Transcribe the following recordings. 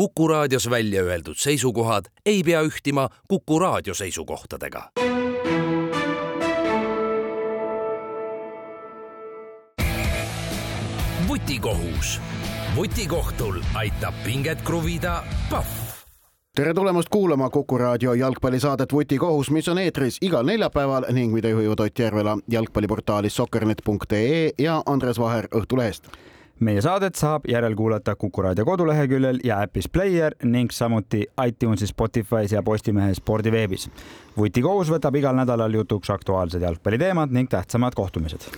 Kuku raadios välja öeldud seisukohad ei pea ühtima Kuku raadio seisukohtadega. vutikohus. vutikohtul aitab pinget kruvida Pahv tere tulemast kuulama Kuku raadio jalgpallisaadet Vutikohus, mis on eetris igal neljapäeval ning mida juhivad Ott Järvela jalgpalliportaalis sokkernet.ee ja Andres Vaher Õhtulehest meie saadet saab järelkuulata Kuku raadio koduleheküljel ja äpis Player ning samuti iTunesis, Spotify's ja Postimehe spordiveebis. vutikohus võtab igal nädalal jutuks aktuaalsed jalgpalliteemad ning tähtsamad kohtumised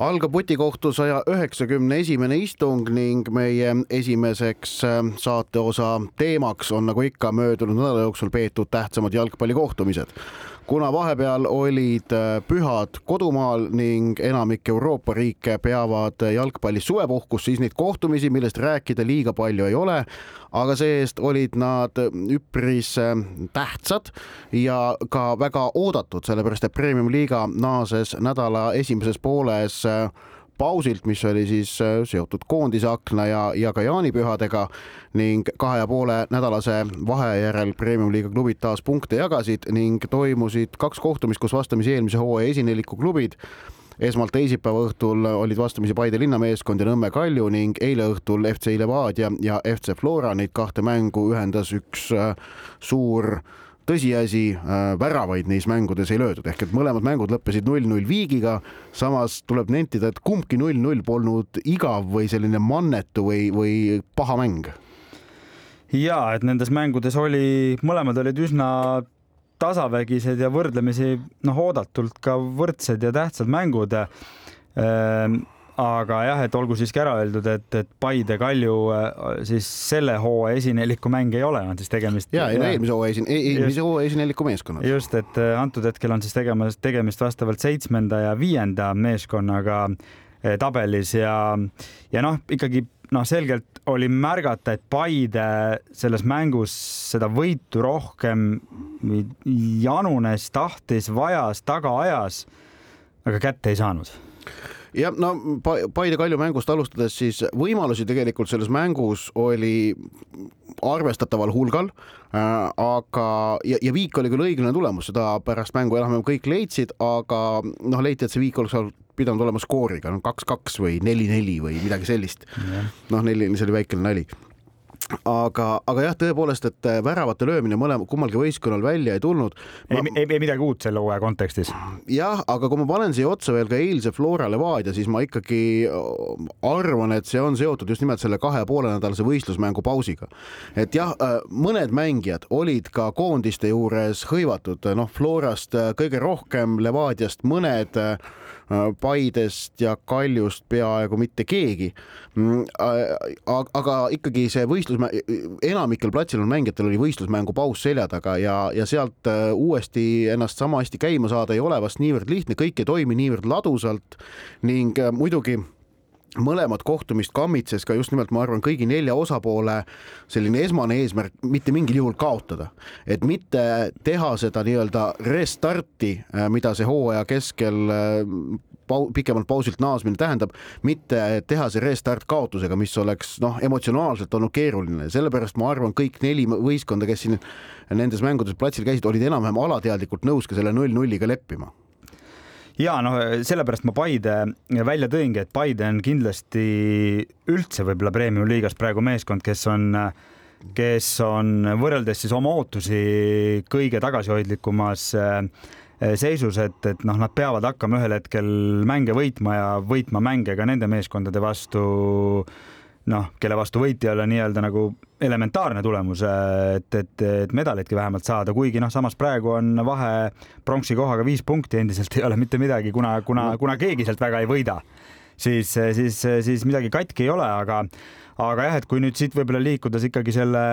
algab vutikohtu saja üheksakümne esimene istung ning meie esimeseks äh, saateosa teemaks on nagu ikka möödunud nädala jooksul peetud tähtsamad jalgpallikohtumised kuna vahepeal olid äh, pühad kodumaal ning enamik Euroopa riike peavad jalgpallis suvepuhkust, siis neid kohtumisi, millest rääkida liiga palju ei ole, aga see-eest olid nad üpris äh, tähtsad ja ka väga oodatud, sellepärast et Premium liiga naases nädala esimeses pooles äh, pausilt, mis oli siis äh, seotud koondise akna ja, ja ka jaanipühadega ning kahe ja poole nädalase vahe järel Premium-liiga klubid taas punkte jagasid ning toimusid kaks kohtumist, kus vastamisi eelmise hooaja esineliku klubid esmalt teisipäeva õhtul olid vastamisi Paide linnameeskond ja Nõmme Kalju ning eile õhtul FC Levadia ja FC Flora. Neid kahte mängu ühendas üks äh, suur tõsiasi, äh, väravaid neis mängudes ei löödud, ehk et mõlemad mängud lõppesid null-null viigiga. samas tuleb nentida, et kumbki null-null polnud igav või selline mannetu või, või paha mäng. ja et nendes mängudes oli, mõlemad olid üsna tasavägised ja võrdlemisi noh, oodatult ka võrdsed ja tähtsad mängud ehm, aga jah, et olgu siiski ära öeldud, et, et Paide Kalju äh, siis selle hooaja esineliku mäng ei ole, on siis tegemist. ja, ja eelmise hooaja esin-, eelmise hooaja esineliku meeskonnad. just, et äh, antud hetkel on siis tegemas, tegemist vastavalt seitsmenda ja viienda meeskonnaga äh, tabelis ja, ja noh, ikkagi noh, selgelt oli märgata, et Paide selles mängus seda võitu rohkem janunes, tahtis, vajas, taga ajas, aga kätte ei saanud ja no Paide Kalju mängust alustades, siis võimalusi tegelikult selles mängus oli arvestataval hulgal äh,. aga, ja, ja viik oli küll õiglane tulemus, seda pärast mängu enam-vähem kõik leidsid, aga noh, leiti, et see viik oleks pidanud olema skooriga, no kaks-kaks või neli-neli või midagi sellist. noh, neli, see oli väikene nali aga, aga jah, tõepoolest, et äh, väravate löömine mõlema, kummalgi võistkonnal välja ei tulnud ma.... ei, ei, ei midagi uut selle hooaja kontekstis. jah, aga kui ma panen siia otsa veel ka eilse Flora Levadia, siis ma ikkagi äh, arvan, et see on seotud just nimelt selle kahe ja poole nädalase võistlusmängu pausiga. et jah, äh, mõned mängijad olid ka koondiste juures hõivatud, noh, Florast kõige rohkem, Levadiast mõned Paidest ja Kaljust peaaegu mitte keegi. Mm, äh, aga ikkagi see võistlus, enamikel platsil on mängijatel oli võistlusmängu paus selja taga ja, ja sealt äh, uuesti ennast sama hästi käima saada ei ole vast niivõrd lihtne, kõik ei toimi niivõrd ladusalt ning muidugi mõlemat kohtumist kammitses ka just nimelt, ma arvan, kõigi nelja osapoole selline esmane eesmärk mitte mingil juhul kaotada, et mitte teha seda nii-öelda restarti, äh, mida see hooaja keskel äh, pau-, pikemalt pausilt naasmine tähendab, mitte teha see restart kaotusega, mis oleks noh, emotsionaalselt olnud keeruline, sellepärast ma arvan, kõik neli võistkonda, kes siin nendes mängudes platsil käisid, olid enam-vähem alateadlikult nõus ka selle null-nulliga leppima ja noh, sellepärast ma Paide välja tõingi, et Paide on kindlasti üldse võib-olla premium liigas praegu meeskond, kes on, kes on võrreldes siis oma ootusi kõige tagasihoidlikumas äh, seisus, et, et noh, nad peavad hakkama ühel hetkel mänge võitma ja võitma mänge ka nende meeskondade vastu noh, kelle vastu võit ei ole nii-öelda nagu elementaarne tulemus, et, et, et medalitki vähemalt saada, kuigi noh, samas praegu on vahe pronksi kohaga viis punkti, endiselt ei ole mitte midagi, kuna, kuna, kuna keegi sealt väga ei võida, siis, siis, siis midagi katki ei ole, aga, aga jah, et kui nüüd siit võib-olla liikudes ikkagi selle,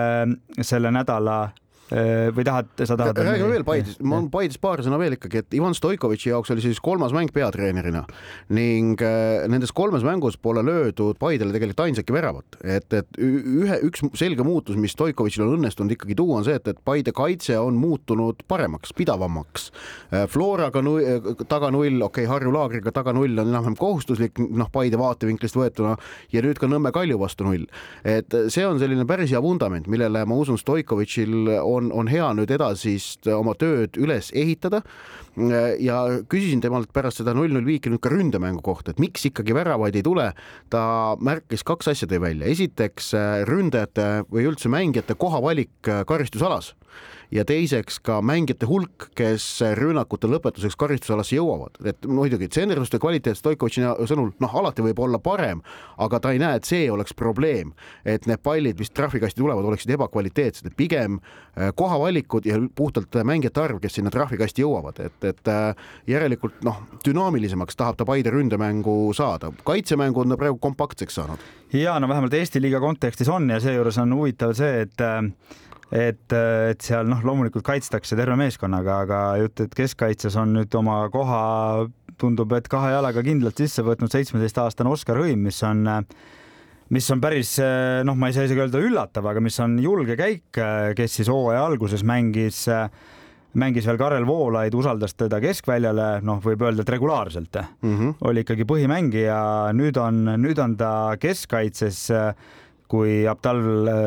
selle nädala või tahad, sa tahad? räägime veel Paidest, ma Paidest paar sõna veel ikkagi, et Ivan Stoikovitši jaoks oli siis kolmas mäng peatreenerina ning äh, nendes kolmes mängus pole löödud Paidele tegelikult ainsatki väravat, et, et ühe, üks selge muutus, mis Stoikovitšil on õnnestunud ikkagi tuua, on see, et, et Paide kaitse on muutunud paremaks, pidavamaks. Äh, Floraga null, taga null, okei okay,, Harju Laagriga taga null on enam-vähem kohustuslik, noh, Paide vaatevinklist võetuna ja nüüd ka Nõmme Kalju vastu null. et see on selline päris hea vundament, millele ma usun, Stoikovitšil on, on hea nüüd edasist oma tööd üles ehitada. ja küsisin temalt pärast seda null-null viiki nüüd ka ründemängu kohta, et miks ikkagi väravaid ei tule. ta märkis kaks asja tõi välja, esiteks ründajate või üldse mängijate kohavalik karistusalas ja teiseks ka mängijate hulk, kes rünnakute lõpetuseks karistusalasse jõuavad, et muidugi tsenderduste kvaliteet Stoikovitši sõnul noh, alati võib olla parem, aga ta ei näe, et see oleks probleem, et need pallid, mis trahvikasti tulevad, oleksid ebakvaliteetsed, et pigem äh, kohavalikud ja puhtalt mängijate arv, kes sinna trahvikasti jõuavad, et, et äh, järelikult noh, dünaamilisemaks tahab ta Paide ründemängu saada, kaitsemängu on ta praegu kompaktseks saanud. ja no vähemalt Eesti liiga kontekstis on ja seejuures on huvitav see, et äh, et, et seal noh, loomulikult kaitstakse terve meeskonnaga, aga jutt, et keskkaitses on nüüd oma koha, tundub, et kahe jalaga kindlalt sisse võtnud seitsmeteistaastane Oskar Hõim, mis on mis on päris noh, ma ei saa isegi öelda üllatav, aga mis on julge käik, kes siis hooaja alguses mängis mängis veel Karel Voolaid, usaldas teda keskväljale, noh, võib öelda, et regulaarselt mm -hmm. oli ikkagi põhimängija, nüüd on, nüüd on ta keskkaitses äh, kui Abdal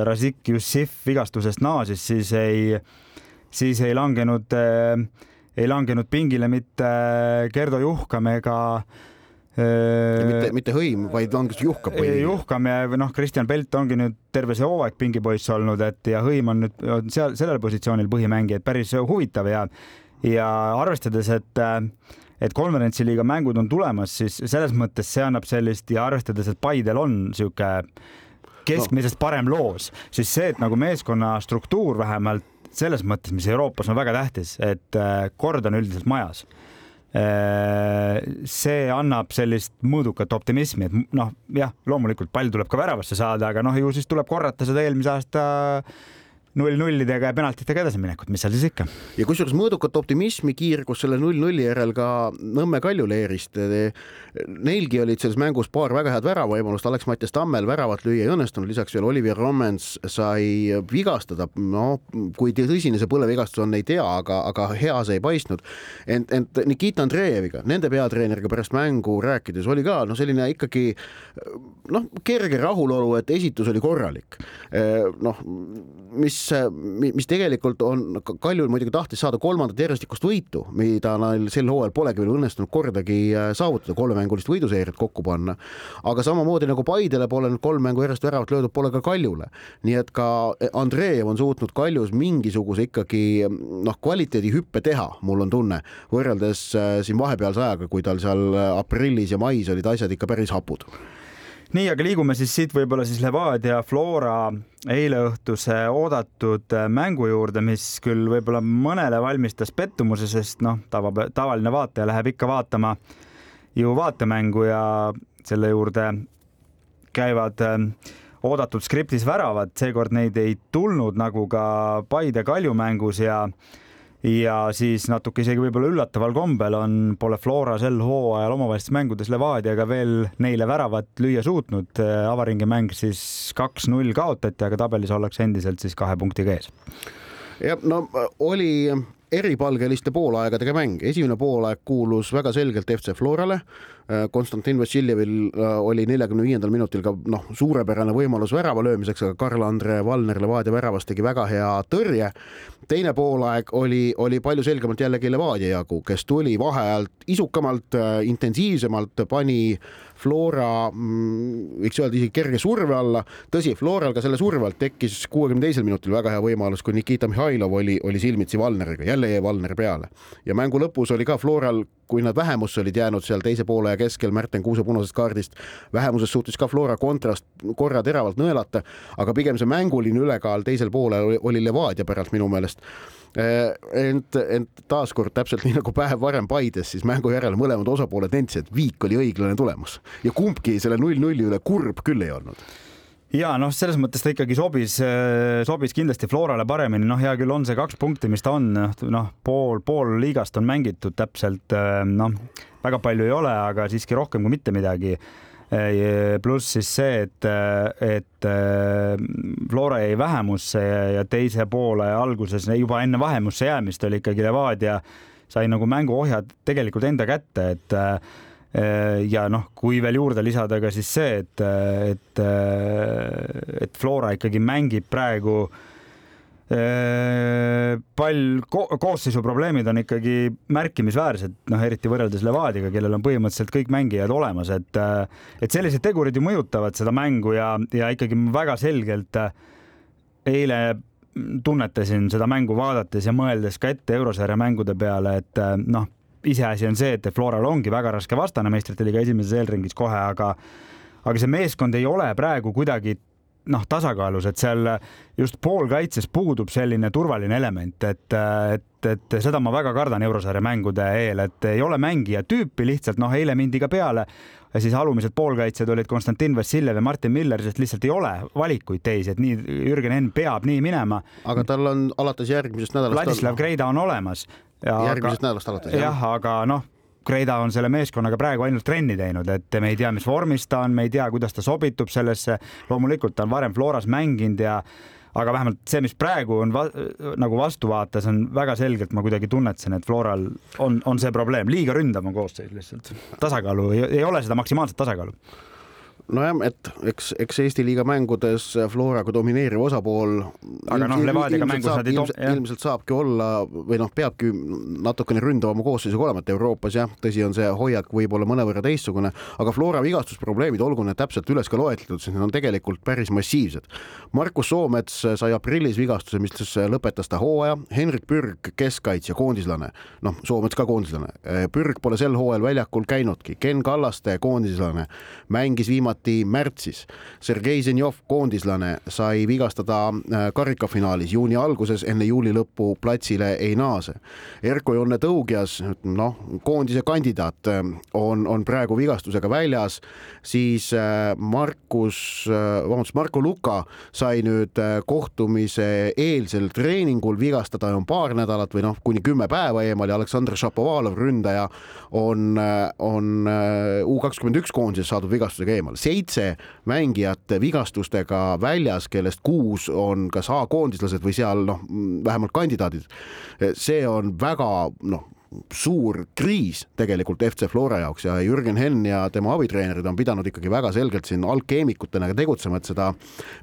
Razik Jussif vigastusest naasis, siis ei, siis ei langenud, ei langenud pingile mitte Gerdo Juhkam ega mitte, mitte Hõim, vaid langes Juhkam. Juhkam ja noh, Kristjan Pelt ongi nüüd terve see hooaeg pingipoiss olnud, et ja Hõim on nüüd on seal sellel positsioonil põhimängija, et päris huvitav ja ja arvestades, et et konverentsiliiga mängud on tulemas, siis selles mõttes see annab sellist ja arvestades, et Paidel on niisugune keskmisest parem loos, siis see, et nagu meeskonna struktuur vähemalt selles mõttes, mis Euroopas on väga tähtis, et äh, kord on üldiselt majas. Äh, see annab sellist mõõdukat optimismi, et noh, jah, loomulikult pall tuleb ka väravasse saada, aga noh, ju siis tuleb korrata seda eelmise aasta null-nullidega ja penaltitega edasiminekut, mis seal siis ikka. ja kusjuures mõõdukat optimismi kiirgus selle null-nulli järel ka Nõmme Kaljuleerist. Neilgi olid selles mängus paar väga head väravavõimalust, Alex-Mattias Tammel väravat lüüa ei õnnestunud, lisaks veel Olivier Rommens sai vigastada, no kui tõsine see põlevigastus on, ei tea, aga, aga hea see ei paistnud. ent, ent Nikita Andreeviga, nende peatreeneriga pärast mängu rääkides oli ka noh, selline ikkagi noh, kerge rahulolu, et esitus oli korralik. noh, mis mis, mis tegelikult on, Kaljul muidugi tahtis saada kolmandat järjestikust võitu, mida neil sel hooajal polegi veel õnnestunud kordagi äh, saavutada, kolmemängulist võiduseeriat kokku panna. aga samamoodi nagu Paidele pole nüüd kolm mängu järjest väravat löödud, pole ka Kaljule. nii et ka Andreev on suutnud Kaljus mingisuguse ikkagi noh, kvaliteedihüppe teha, mul on tunne, võrreldes äh, siin vahepealse ajaga, kui tal seal aprillis ja mais olid asjad ikka päris hapud nii, aga liigume siis siit võib-olla siis Levadia Flora eileõhtuse oodatud mängu juurde, mis küll võib-olla mõnele valmistas pettumuse, sest noh, tava, tavaline vaataja läheb ikka vaatama ju vaatemängu ja selle juurde käivad äh, oodatud skriptis väravad, seekord neid ei tulnud nagu ka Paide Kalju mängus ja ja siis natuke isegi võib-olla üllataval kombel on, pole Flora sel hooajal omavahelistes mängudes Levadiaga veel neile väravat lüüa suutnud. avaringi mäng siis kaks-null kaotati, aga tabelis ollakse endiselt siis kahe punktiga ees. jah, no oli eripalgeliste poolaegadega mäng, esimene poolaeg kuulus väga selgelt FC Florale Äh, Konstantin Vassiljevil äh, oli neljakümne viiendal minutil ka noh, suurepärane võimalus värava löömiseks, aga Karl-Andre Valner Levadia väravast tegi väga hea tõrje. teine poolaeg oli, oli palju selgemalt jällegi Levadia jagu, kes tuli vaheajalt isukamalt, äh, intensiivsemalt, pani Flora mm, võiks öelda isegi kerge surve alla. tõsi, Floral ka selle surve alt tekkis kuuekümne teisel minutil väga hea võimalus, kui Nikita Mihhailov oli, oli silmitsi Valneriga, jälle jäi Valner peale ja mängu lõpus oli ka Floral, kui nad vähemusse olid jäänud seal teise poole keskel Märten Kuuse punasest kaardist. vähemuses suutis ka Flora kontrast korra teravalt nõelata, aga pigem see mänguline ülekaal teisel poolel oli Levadia päralt minu meelest eh, ent, ent taaskord täpselt nii nagu päev varem Paides, siis mängu järel mõlemad osapooled nentisid, et viik oli õiglane tulemus ja kumbki selle null-nulli üle kurb küll ei olnud ja noh, selles mõttes ta ikkagi sobis, sobis kindlasti Florale paremini, noh, hea küll, on see kaks punkti, mis ta on, noh, pool, pool liigast on mängitud täpselt, noh, väga palju ei ole, aga siiski rohkem kui mitte midagi. Pluss siis see, et, et Flora jäi vähemusse ja teise poole alguses juba enne vähemusse jäämist oli ikkagi Levadia sai nagu mänguohjad tegelikult enda kätte, et ja noh, kui veel juurde lisada ka siis see, et, et, et Flora ikkagi mängib praegu äh, pall ko, koosseisu probleemid on ikkagi märkimisväärsed, noh, eriti võrreldes Levadiaga, kellel on põhimõtteliselt kõik mängijad olemas, et et sellised tegurid ju mõjutavad seda mängu ja, ja ikkagi väga selgelt eile tunnetasin seda mängu vaadates ja mõeldes ka ette eurosarja mängude peale, et noh, iseasi on see, et Floral ongi väga raske vastane meistrite liiga esimeses eelringis kohe, aga aga see meeskond ei ole praegu kuidagi noh, tasakaalus, et seal just poolkaitses puudub selline turvaline element, et, et, et seda ma väga kardan eurosarja mängude eel, et ei ole mängija tüüpi lihtsalt, noh, eile mindi ka peale ja siis alumised poolkaitsjad olid Konstantin Vassiljev ja Martin Miller, sest lihtsalt ei ole valikuid teisi, et nii Jürgen Henn peab nii minema. aga tal on alates järgmisest nädalast. Vladislav Greida on olemas. Järgmisest nädalast alates. jah, aga noh Kreida on selle meeskonnaga praegu ainult trenni teinud, et me ei tea, mis vormis ta on, me ei tea, kuidas ta sobitub sellesse. loomulikult ta on varem Floras mänginud ja aga vähemalt see, mis praegu on va nagu vastuvaates, on väga selgelt, ma kuidagi tunnetasin, et Floral on, on see probleem, liiga ründav on koosseis lihtsalt. tasakaalu ei, ei ole seda maksimaalset tasakaalu nojah, et eks, eks Eesti liiga mängudes Flora kui domineeriv osapool. aga noh, Levadiaga mängus nad ei too. ilmselt saabki olla või noh, peabki natukene ründavama koosseisuga olema, et Euroopas jah, tõsi on see hoiak võib-olla mõnevõrra teistsugune, aga Flora vigastusprobleemid, olgu need täpselt üles ka loetletud, siis need on tegelikult päris massiivsed. Markus Soomets sai aprillis vigastuse, mis lõpetas ta hooaja, Henrik Pürg, keskkaitsja, koondislane, noh, Soomets ka koondislane, Pürg pole sel hooajal väljakul käinudki, Ken Kallaste, koondislane, mängis viimati viimati märtsis. Sergei Zenjov, koondislane, sai vigastada äh, karikafinaalis juuni alguses, enne juuli lõppu platsile ei naase. Erko Jonne Tõugjas, noh, koondise kandidaat äh, on, on praegu vigastusega väljas, siis äh, Markus, vabandust, Marko Luka sai nüüd kohtumise eelsel treeningul vigastada on paar nädalat või noh, kuni kümme päeva eemal ja Aleksandr Šapovalov, ründaja, on, on U kakskümmend üks koondises saadud vigastusega eemal seitse mängijat vigastustega väljas, kellest kuus on kas A-koondislased või seal noh, vähemalt kandidaadid. see on väga noh, suur kriis tegelikult FC Flora jaoks ja Jürgen Henn ja tema abitreenerid on pidanud ikkagi väga selgelt siin alkeemikutena tegutsema, et seda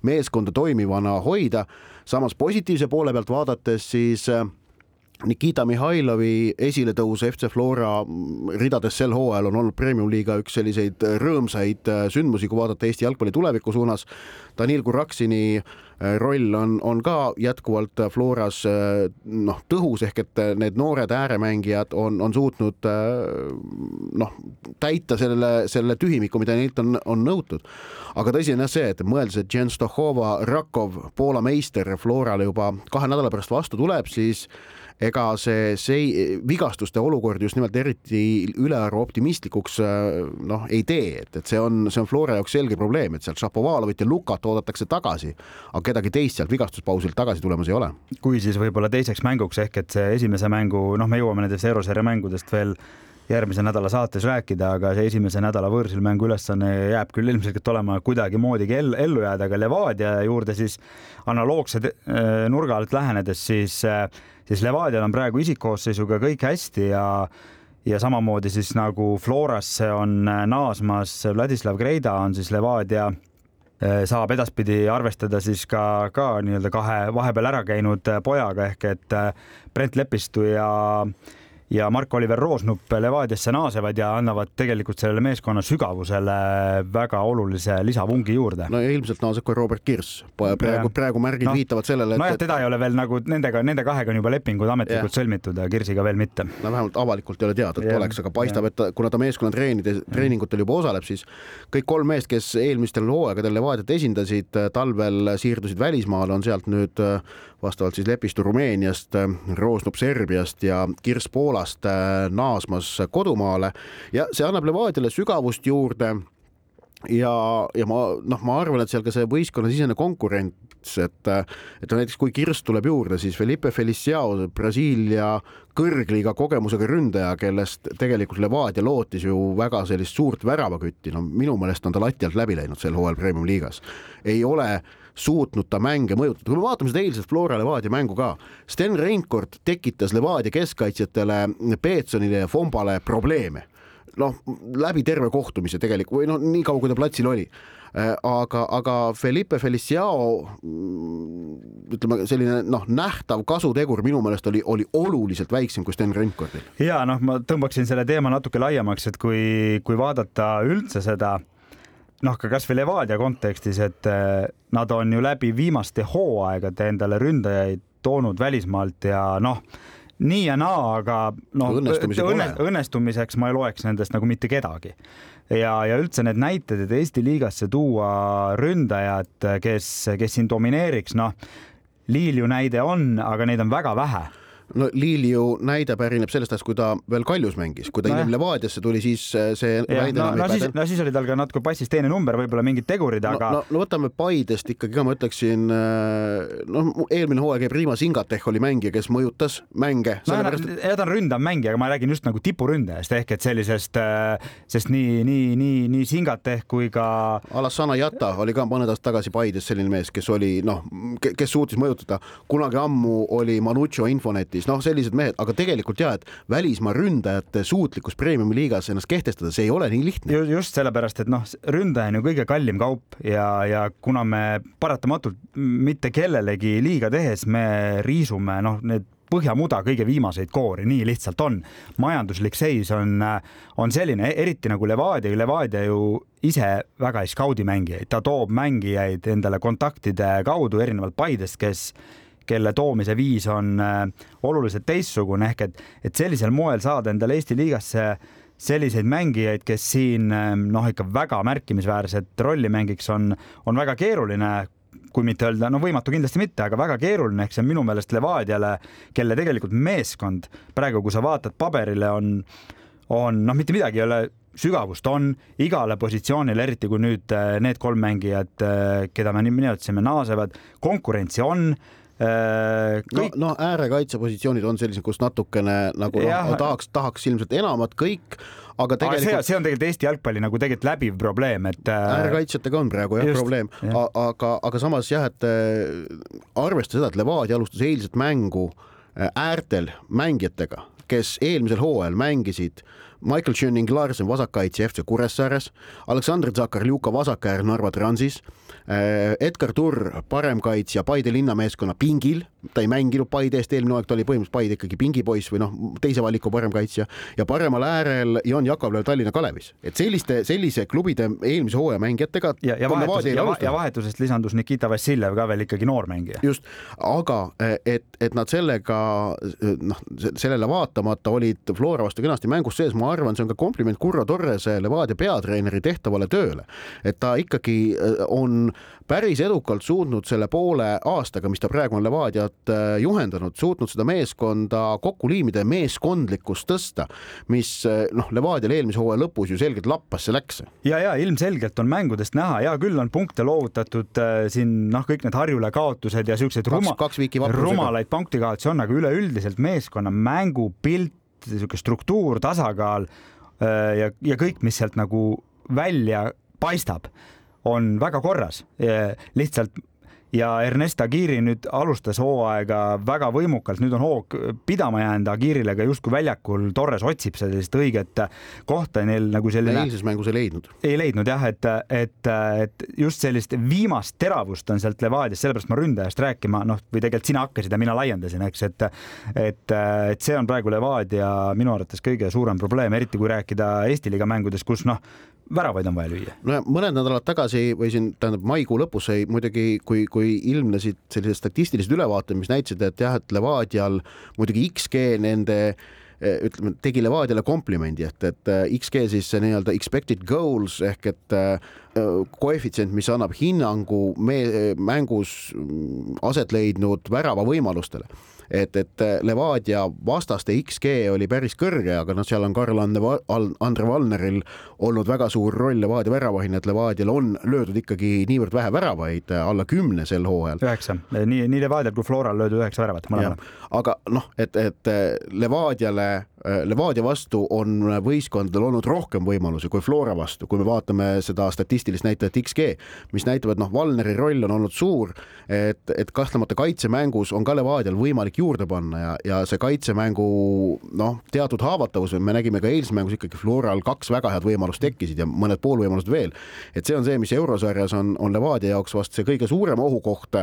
meeskonda toimivana hoida. samas positiivse poole pealt vaadates siis äh, Nikita Mihhailovi esiletõus FC Flora ridades sel hooajal on olnud Premium-liiga üks selliseid rõõmsaid äh, sündmusi, kui vaadata Eesti jalgpalli tuleviku suunas. Danil Kuraksini äh, roll on, on ka jätkuvalt Floras äh, noh, tõhus ehk et need noored ääremängijad on, on suutnud noh, täita selle, selle tühimiku, mida neilt on, on nõutud. aga tõsi on jah see, et mõeldes, et Jen Stohova Rakov, Poola meister Florale juba kahe nädala pärast vastu tuleb, siis ega see, see vigastuste olukord just nimelt eriti ülearu optimistlikuks noh, ei tee, et, et see on, see on Flora jaoks selge probleem, et sealt Šapovalovit ja Lukat oodatakse tagasi, aga kedagi teist sealt vigastuspausilt tagasi tulemas ei ole. kui siis võib-olla teiseks mänguks ehk et see esimese mängu, noh, me jõuame nendest eurosarja mängudest veel järgmise nädala saates rääkida, aga see esimese nädala võõrsil mängu ülesanne jääb küll ilmselgelt olema kuidagimoodigi ellu, ellu jääda, aga Levadia juurde siis analoogse äh, nurga alt lähenedes, siis, äh, siis Levadial on praegu isikkoosseisuga kõik hästi ja ja samamoodi siis nagu Florasse on äh, naasmas Vladislav Greida, on siis Levadia saab edaspidi arvestada siis ka, ka nii-öelda kahe vahepeal ära käinud pojaga ehk et Brent Lepistu ja äh, ja Mark-Oliver Roosnup Levadiasse naasevad ja annavad tegelikult sellele meeskonna sügavusele väga olulise lisavungi juurde. no ja ilmselt naaseb ka Robert Kirss, praegu, praegu märgid no, viitavad sellele, et. nojah, teda ei ole veel nagu nendega, nende kahega on juba lepingud ametlikult ja. sõlmitud ja Kirsiga veel mitte. no vähemalt avalikult ei ole teada, et ja. oleks, aga paistab, et ta, kuna ta meeskonna treenides, treeningutel juba osaleb, siis kõik kolm meest, kes eelmistel hooaegadel Levadiat esindasid, talvel siirdusid välismaale, on sealt nüüd vastavalt siis Lepistu Rumeeniast, Roosnup Serbiast ja Kirss Poolast äh, naasmas kodumaale ja see annab Levadiale sügavust juurde ja, ja ma noh, ma arvan, et seal ka see võistkonnasisene konkurents, et, et näiteks kui Kirst tuleb juurde, siis Felipe Feliciao, Brasiilia kõrgliiga kogemusega ründaja, kellest tegelikult Levadia lootis ju väga sellist suurt väravakütti, no minu meelest on ta lati alt läbi läinud sel hooajal Premium liigas. ei ole suutnud ta mänge mõjutada, kui me vaatame seda eilset Flora Levadia mängu ka, Sten Reinkord tekitas Levadia keskkaitsjatele Peetsonile ja Fombale probleeme noh, läbi terve kohtumise tegelikult või noh, nii kaua, kui ta platsil oli. Äh, aga, aga Felipe Feliciao mm, ütleme, selline noh, nähtav kasutegur minu meelest oli, oli oluliselt väiksem kui Sten Reinkordil. ja noh, ma tõmbaksin selle teema natuke laiemaks, et kui, kui vaadata üldse seda noh, ka kasvõi Levadia kontekstis, et äh, nad on ju läbi viimaste hooaegade endale ründajaid toonud välismaalt ja noh nii ja naa, aga noh, õnne, õnnestumiseks ma ei loeks nendest nagu mitte kedagi. ja, ja üldse need näited, et Eesti liigasse tuua ründajad, kes, kes siin domineeriks, noh, Liilju näide on, aga neid on väga vähe no Liiliu näide pärineb sellest ajast, kui ta veel Kaljus mängis, kui ta no, hiljem Levadiasse tuli, siis äh, see ja, no, no, siis, no siis oli tal ka natuke passis teine number, võib-olla mingid tegurid, aga no, no, no võtame Paidest ikkagi ka, ma ütleksin, äh, noh, eelmine hooaeg Prima Singateh oli mängija, kes mõjutas mänge. no sellepärast... ja ta on ründav mängija, aga ma räägin just nagu tipuründajast ehk et sellisest, äh, sest nii, nii, nii, nii Singateh kui ka Alassana Jata oli ka mõned aastad tagasi Paides selline mees, kes oli noh, kes suutis mõjutada, kunagi ammu oli Manuccio Infonetis siis noh, sellised mehed, aga tegelikult ja, et välismaa ründajate suutlikkus premiumi liigas ennast kehtestada, see ei ole nii lihtne. just sellepärast, et noh, ründaja on ju kõige kallim kaup ja, ja kuna me paratamatult mitte kellelegi liiga tehes me riisume noh, need põhjamuda kõige viimaseid koori, nii lihtsalt on. majanduslik seis on, on selline, eriti nagu Levadia, Levadia ju ise väga ei skaudi mängijaid, ta toob mängijaid endale kontaktide kaudu erinevalt Paidest, kes kelle toomise viis on äh, oluliselt teistsugune ehk et, et sellisel moel saada endale Eesti liigasse selliseid mängijaid, kes siin äh, noh, ikka väga märkimisväärset rolli mängiks, on, on väga keeruline kui mitte öelda, no võimatu kindlasti mitte, aga väga keeruline, ehk see on minu meelest Levadiale, kelle tegelikult meeskond praegu, kui sa vaatad paberile, on, on noh, mitte midagi ei ole sügavust on igale positsioonile, eriti kui nüüd äh, need kolm mängijat, keda me nimetasime, naasevad, konkurentsi on kõik... no, no äärekaitsepositsioonid on sellised, kus natukene nagu ja, no, tahaks, tahaks ilmselt enamat kõik, aga tegelikult. See, see on tegelikult Eesti jalgpalli nagu tegelikult läbiv probleem, et. Äh, äärekaitsjatega on praegu jah just, probleem, aga, aga samas jah, et äh, arvesta seda, et Levadia alustas eilset mängu äärtel mängijatega, kes eelmisel hooajal mängisid Michael Schöning Larsen vasakkaitse FC Kuressaares, Aleksandr Zakarljuka vasakäär Narva Transis, Edgar Turr paremkaitsja Paide linnameeskonna pingil ta ei mänginud Paide eest, eelmine hooaeg ta oli põhimõtteliselt Paide ikkagi pingipoiss või noh, teise valiku paremkaitsja ja paremal äärel Jon Jakovlev Tallinna Kalevis, et selliste, sellise klubide eelmise hooaja mängijatega. ja, ja, vahetus, ja, ja vahetusest lisandus Nikita Vassiljev ka veel ikkagi noor mängija. just, aga et, et nad sellega noh, sellele vaatamata olid Flora vastu kenasti mängus sees, ma arvan, see on ka kompliment Curro Torrese, Levadia peatreeneri tehtavale tööle, et ta ikkagi on päris edukalt suutnud selle poole aastaga, mis ta praegu on Levadiat äh, juhendanud, suutnud seda meeskonda kokku liimida ja meeskondlikkust tõsta, mis äh, noh, Levadial eelmise hooaja lõpus ju selgelt lappasse läks. ja, ja ilmselgelt on mängudest näha, hea küll, on punkte loovutatud äh, siin noh, kõik need Harjula kaotused ja siuksed ruma, rumalaid punktikaotusi on, aga üleüldiselt meeskonna mängupilt, niisugune struktuur, tasakaal ja, ja kõik, mis sealt nagu välja paistab on väga korras. lihtsalt ja Ernest Agiri nüüd alustas hooaega väga võimukalt, nüüd on hoog pidama jäänud Agirile ka justkui väljakul Torres otsib sellist õiget kohta neil nagu selline. eilses mängus ei leidnud. ei leidnud jah, et, et, et just sellist viimast teravust on sealt Levadiast, sellepärast ma ründajast rääkima, noh, või tegelikult sina hakkasid ja mina laiendasin, eks, et et, et see on praegu Levadia minu arvates kõige suurem probleem, eriti kui rääkida Eesti liiga mängudest, kus noh, väravaid on vaja lüüa. no mõned nädalad tagasi või siin tähendab maikuu lõpus sai muidugi, kui, kui ilmnesid sellised statistilised ülevaated, mis näitasid, et jah, et Levadial muidugi XG nende eh, ütleme, tegi Levadiale komplimendi, et, et eh, XG siis see nii-öelda expected goals ehk et eh, koefitsient, mis annab hinnangu me mängus mm, aset leidnud värava võimalustele et, et Levadia vastaste XG oli päris kõrge, aga noh, seal on Karl-Andre Valneril olnud väga suur roll Levadia väravahina, et Levadial on löödud ikkagi niivõrd vähe väravaid, alla kümne sel hooajal. üheksa, nii, nii Levadial kui Floral löödud üheksa väravat mõlemal. aga noh, et, et Levadiale Äh, Levadia vastu on võistkondadel olnud rohkem võimalusi kui Flora vastu, kui me vaatame seda statistilist näitajat XG, mis näitab, et noh, Valneri roll on olnud suur, et, et kahtlemata kaitsemängus on ka Levadial võimalik juurde panna ja, ja see kaitsemängu noh, teatud haavatavus, me nägime ka eilses mängus ikkagi Floral kaks väga head võimalust tekkisid ja mõned poolvõimalused veel. et see on see, mis eurosarjas on, on Levadia jaoks vast see kõige suurem ohukoht.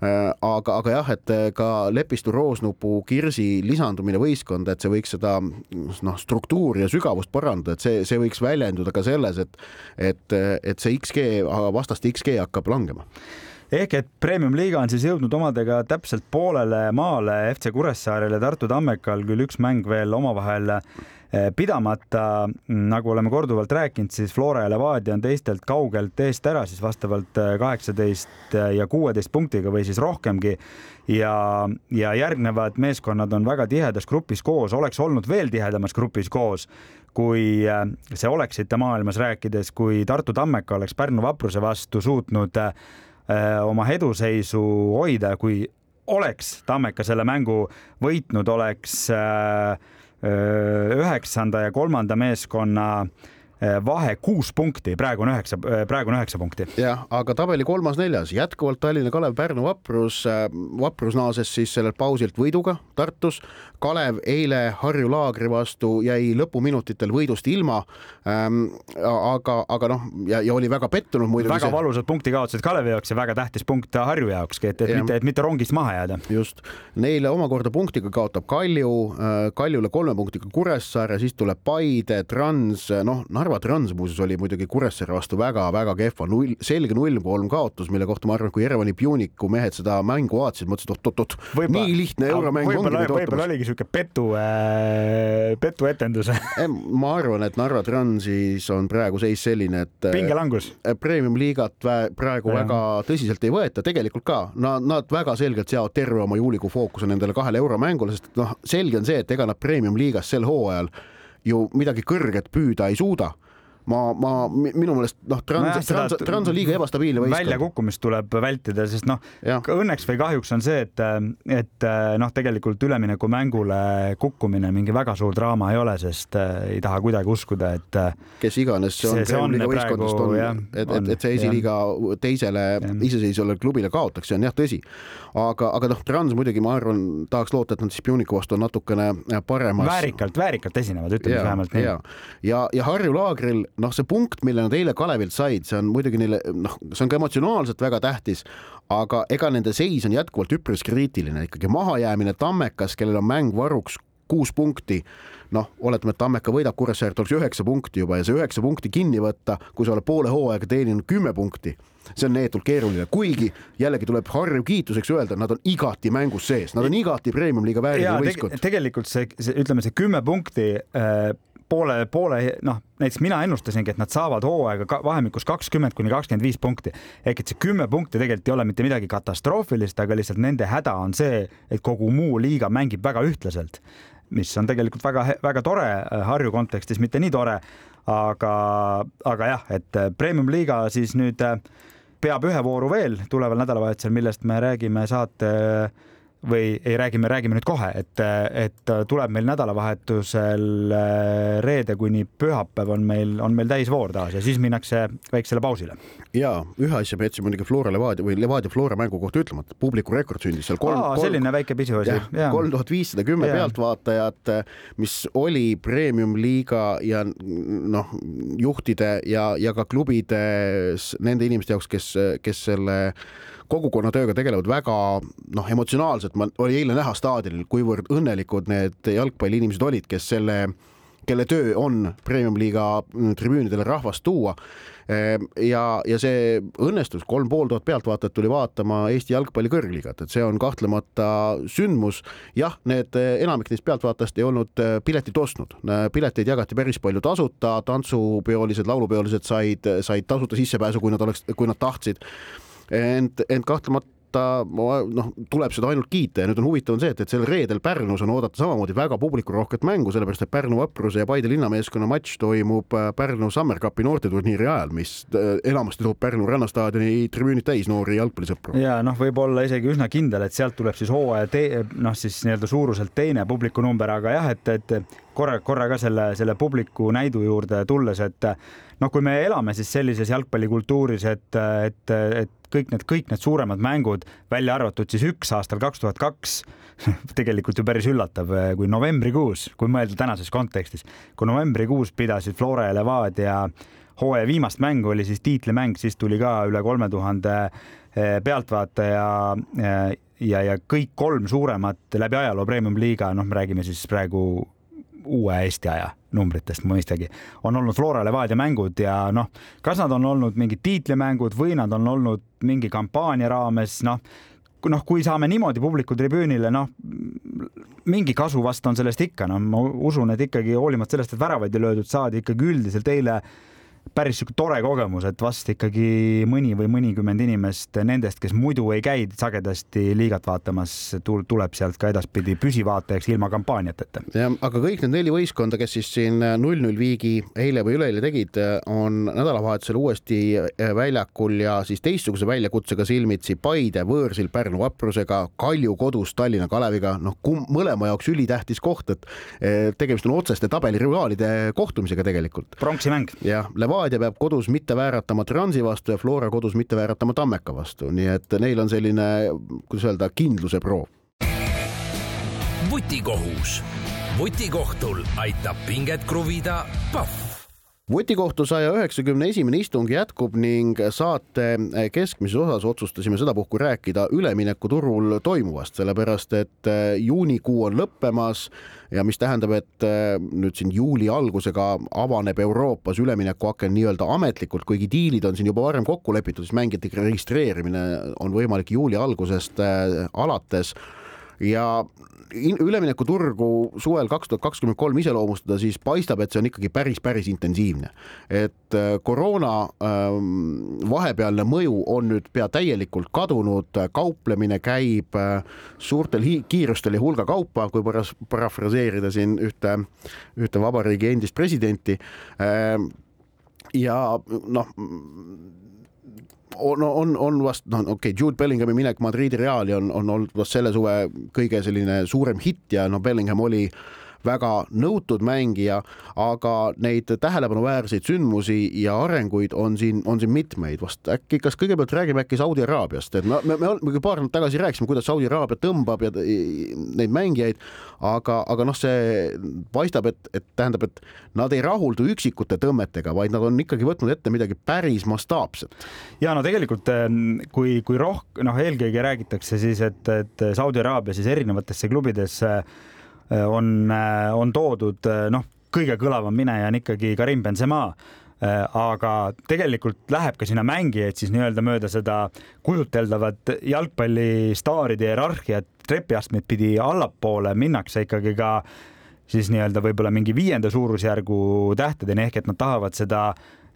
Äh, aga, aga jah, et ka Lepistu Roosnupu Kirsi lisandumine võistkonda, et see võiks seda noh, struktuuri ja sügavust parandada, et see, see võiks väljenduda ka selles, et et, et see XG, vastaste XG hakkab langema. Ehk et premium-liiga on siis jõudnud omadega täpselt poolele maale FC Kuressaarel ja Tartu Tammekal küll üks mäng veel omavahel pidamata, nagu oleme korduvalt rääkinud, siis Flora ja Levadia on teistelt kaugelt eest ära siis vastavalt eh, kaheksateist ja kuueteist punktiga või siis rohkemgi. Ja, ja järgnevad meeskonnad on väga tihedas grupis koos, oleks olnud veel tihedamas grupis koos, kui see oleksite maailmas rääkides, kui Tartu Tammeka oleks Pärnu Vapruse vastu suutnud oma eduseisu hoida, kui oleks Tammeka selle mängu võitnud, oleks äh, üheksanda ja kolmanda meeskonna äh, vahe kuus punkti, praegu on üheksa, eh, praegu on üheksa punkti. jah, aga tabeli kolmas-neljas jätkuvalt Tallinna Kalev, Pärnu Vaprus, äh, Vaprus naases siis sellelt pausilt võiduga Tartus. Kalev eile Harju Laagri vastu jäi lõpuminutitel võidust ilma ähm,. aga, aga noh, ja, ja oli väga pettunud muidugi. väga see... valusad punktikaotused Kalevi jaoks ja väga tähtis punkt Harju jaokski, et, et ja. mitte, et mitte rongist maha jääda. just, neile omakorda punktiga kaotab Kalju, Kaljule kolme punktiga Kuressaare, siis tuleb Paide, Trans, noh, Narva Narva Trans muuseas oli muidugi Kuressaare vastu väga-väga kehva, null, selge null-kolm kaotus, mille kohta ma arvan, kui Jerevani Pjuniku mehed seda mängu vaatasid, mõtlesid oot-oot-oot, nii lihtne euromäng ongi nüüd ootamas. võib-olla oligi siuke petu äh,, petuetendus ma arvan, et Narva Transis on praegu seis selline, et äh, pingelangus. Premium-liigat praegu ja. väga tõsiselt ei võeta, tegelikult ka, nad, nad väga selgelt seavad terve oma juulikuu fookuse nendele kahele euromängule, sest noh, selge on see, et ega nad Premium-liigas sel hooajal ju midagi kõrget püüda ei suuda ma, ma minu meelest noh, Trans, Trans, Trans on liiga ebastabiilne võistkond. väljakukkumist tuleb vältida, sest noh, õnneks või kahjuks on see, et, et noh, tegelikult üleminekumängule kukkumine mingi väga suur draama ei ole, sest äh, ei taha kuidagi uskuda, et äh, kes iganes see on, liiga võistkondadest on, et, et, et see esiliiga teisele iseseisvale klubile kaotaks, see on jah tõsi. aga, aga noh, Trans muidugi ma arvan, tahaks loota, et nad siis Puniku vastu on natukene paremas. väärikalt, väärikalt esinevad, ütleme vähemalt nii. ja, ja, ja Harju laagril noh, see punkt, mille nad eile Kalevilt said, see on muidugi neile noh, see on ka emotsionaalselt väga tähtis, aga ega nende seis on jätkuvalt üpris kriitiline, ikkagi. Mahajäämine Tammekas, kellel on mäng varuks kuus punkti, noh, oletame, et Tammeka võidab Kuressaaret, oleks üheksa punkti juba ja see üheksa punkti kinni võtta, kui sa oled poole hooaega teeninud kümme punkti, see on neetult keeruline, kuigi jällegi tuleb Harju kiituseks öelda, et nad on igati mängus sees, nad on igati premium-liiga vääriline võistkond. te. tegelikult see, see, ütleme see kümme punkti äh, poole, poole noh, näiteks mina ennustasingi, et nad saavad hooaega vahemikus kakskümmend kuni kakskümmend viis punkti. ehk et see kümme punkti tegelikult ei ole mitte midagi katastroofilist, aga lihtsalt nende häda on see, et kogu muu liiga mängib väga ühtlaselt, mis on tegelikult väga-väga tore äh, Harju kontekstis, mitte nii tore, aga, aga jah, et äh, premium-liiga siis nüüd äh, peab ühe vooru veel tuleval nädalavahetusel, millest me räägime saate või ei räägi, me räägime nüüd kohe, et, et tuleb meil nädalavahetusel äh, reede kuni pühapäev on meil, on meil täisvoor taas ja siis minnakse väiksele pausile. Ja ühe asja ma jätsin muidugi Flora Levadia või Levadia Flora mängu kohta ütlemata, publiku rekord sündis seal kolm. selline väike pisiasi. kolm tuhat viissada kümme pealtvaatajat, mis oli premium-liiga ja noh, juhtide ja, ja ka klubide nende inimeste jaoks, kes, kes selle kogukonnatööga tegelevad väga noh, emotsionaalselt, ma, oli eile näha staadionil, kuivõrd õnnelikud need jalgpalliinimesed olid, kes selle kelle töö on premium-liiga tribüünidele rahvast tuua. Ehm, ja, ja see õnnestus, kolm pool tuhat pealtvaatajat tuli vaatama Eesti jalgpalli kõrgliigat, et see on kahtlemata sündmus. jah, need enamik neist pealtvaatajast ei olnud äh, piletit ostnud, pileteid jagati päris palju tasuta, tantsupeolised, laulupeolised said, said tasuta sissepääsu, kui nad oleks, kui nad tahtsid. Ent, ent kahtlemata oodata, noh, tuleb seda ainult kiita ja nüüd on huvitav on see, et, et sel reedel Pärnus on oodata samamoodi väga publikurohket mängu, sellepärast et Pärnu Vapruse ja Paide linnameeskonna matš toimub äh, Pärnu Summer Cupi noorteturniiri ajal, mis äh, enamasti toob Pärnu rannastaadioni tribüünid täis noori jalgpallisõpru. ja noh, võib-olla isegi üsna kindel, et sealt tuleb siis hooaja tee-, noh, siis nii-öelda suuruselt teine publikunumber, aga jah, et, et korra, korra ka selle, selle publiku näidu juurde tulles, et noh, kui me elame siis sellises jalgpallikultuuris, et, et, et kõik need, kõik need suuremad mängud, välja arvatud siis üks aastal kaks tuhat kaks, tegelikult ju päris üllatav, kui novembrikuus, kui mõelda tänases kontekstis, kui novembrikuus pidasid Flora ja Levadia hooaja viimast mängu oli siis tiitlimäng, siis tuli ka üle kolme tuhande eh, pealtvaataja eh, ja, ja kõik kolm suuremat läbi ajaloo premium-liiga, noh, me räägime siis praegu uue Eesti aja numbritest mõistagi, on olnud Flora Levadia mängud ja noh, kas nad on olnud mingid tiitlimängud või nad on olnud mingi kampaania raames, noh, noh, kui saame niimoodi publiku tribüünile, noh, mingi kasu vast on sellest ikka, noh, ma usun, et ikkagi hoolimata sellest, et väravaid ei löödud, saadi ikkagi üldiselt eile päris sihuke tore kogemus, et vast ikkagi mõni või mõnikümmend inimest nendest, kes muidu ei käi sagedasti liigat vaatamas, tuleb sealt ka edaspidi püsivaatajaks ilma kampaaniateta. jah, aga kõik need neli võistkonda, kes siis siin null-null viigi eile või üleeile tegid, on nädalavahetusel uuesti väljakul ja siis teistsuguse väljakutsega silmitsi Paide võõrsil Pärnu vaprusega, Kalju kodus Tallinna Kaleviga, noh, mõlema jaoks ülitähtis koht, et eh, tegemist on otseste tabelirivaalide kohtumisega tegelikult. pronksi mäng. jah, Levadia peab kodus mitte vääratama Transi vastu ja Flora kodus mitte vääratama Tammeka vastu, nii et neil on selline, kuidas öelda, kindluse proov. vutikohus, vutikohtul aitab pinget kruvida Pahv vutikohtu saja üheksakümne esimene istung jätkub ning saate keskmises osas otsustasime sedapuhku rääkida üleminekuturul toimuvast, sellepärast et eh, juunikuu on lõppemas ja mis tähendab, et eh, nüüd siin juuli algusega avaneb Euroopas üleminekuaken nii-öelda ametlikult, kuigi diilid on siin juba varem kokku lepitud, siis mängijate registreerimine on võimalik juuli algusest eh, alates ja üleminekuturgu suvel kaks tuhat kakskümmend kolm iseloomustada, siis paistab, et see on ikkagi päris, päris intensiivne. et äh, koroona ähm, vahepealne mõju on nüüd pea täielikult kadunud, kauplemine käib äh, suurtel kiirustel ja hulga kaupa, kui paras-, parafraseerida siin ühte, ühte vabariigi endist presidenti ähm, ja noh on, on, on vast noh, okei okay,, Jude Bellinghami minek Madridi Reali on, on olnud vast selle suve kõige selline suurem hitt ja no Bellingham oli äh, väga nõutud mängija, aga neid tähelepanuväärseid sündmusi ja arenguid on siin, on siin mitmeid. vast äkki, kas kõigepealt räägime äkki Saudi Araabiast, et me, me, me paar nädalat tagasi rääkisime, kuidas Saudi Araabia tõmbab ja neid mängijaid, aga, aga noh, see paistab, et, et tähendab, et nad ei rahuldu üksikute tõmmetega, vaid nad on ikkagi võtnud ette midagi päris mastaapset. ja no tegelikult ehm, kui, kui rohkem, noh, eelkõige räägitakse siis, et, et Saudi Araabia siis erinevatesse klubidesse on, äh, on toodud, äh, noh, kõige kõlavam mineja on ikkagi Karim Benzema aga tegelikult läheb ka sinna mängijaid siis nii-öelda mööda seda kujuteldavat jalgpallistaaride hierarhiat. Trepiastmeid pidi allapoole minnakse ikkagi ka siis nii-öelda võib-olla mingi viienda suurusjärgu tähtedeni ehk et nad tahavad seda,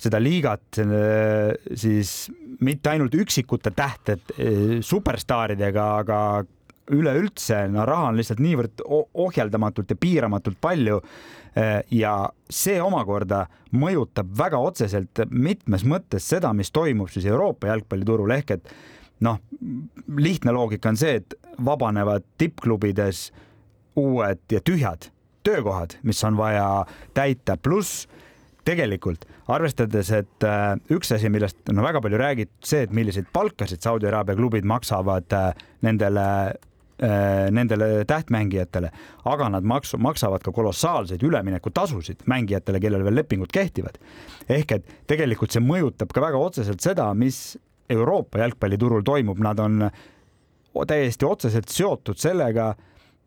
seda liigat siis mitte ainult üksikute tähted superstaaridega, aga üleüldse, no raha on lihtsalt niivõrd ohjeldamatult ja piiramatult palju. Eh, ja see omakorda mõjutab väga otseselt mitmes mõttes seda, mis toimub siis Euroopa jalgpalliturul ehk et noh, lihtne loogika on see, et vabanevad tippklubides uued ja tühjad töökohad, mis on vaja täita, pluss tegelikult arvestades, et äh, üks asi, millest on väga palju räägitud, see, et milliseid palkasid Saudi Araabia klubid maksavad äh, nendele nendele tähtmängijatele, aga nad maksu, maksavad ka kolossaalseid üleminekutasusid mängijatele, kellel veel lepingud kehtivad. ehk et tegelikult see mõjutab ka väga otseselt seda, mis Euroopa jalgpalliturul toimub, nad on täiesti otseselt seotud sellega,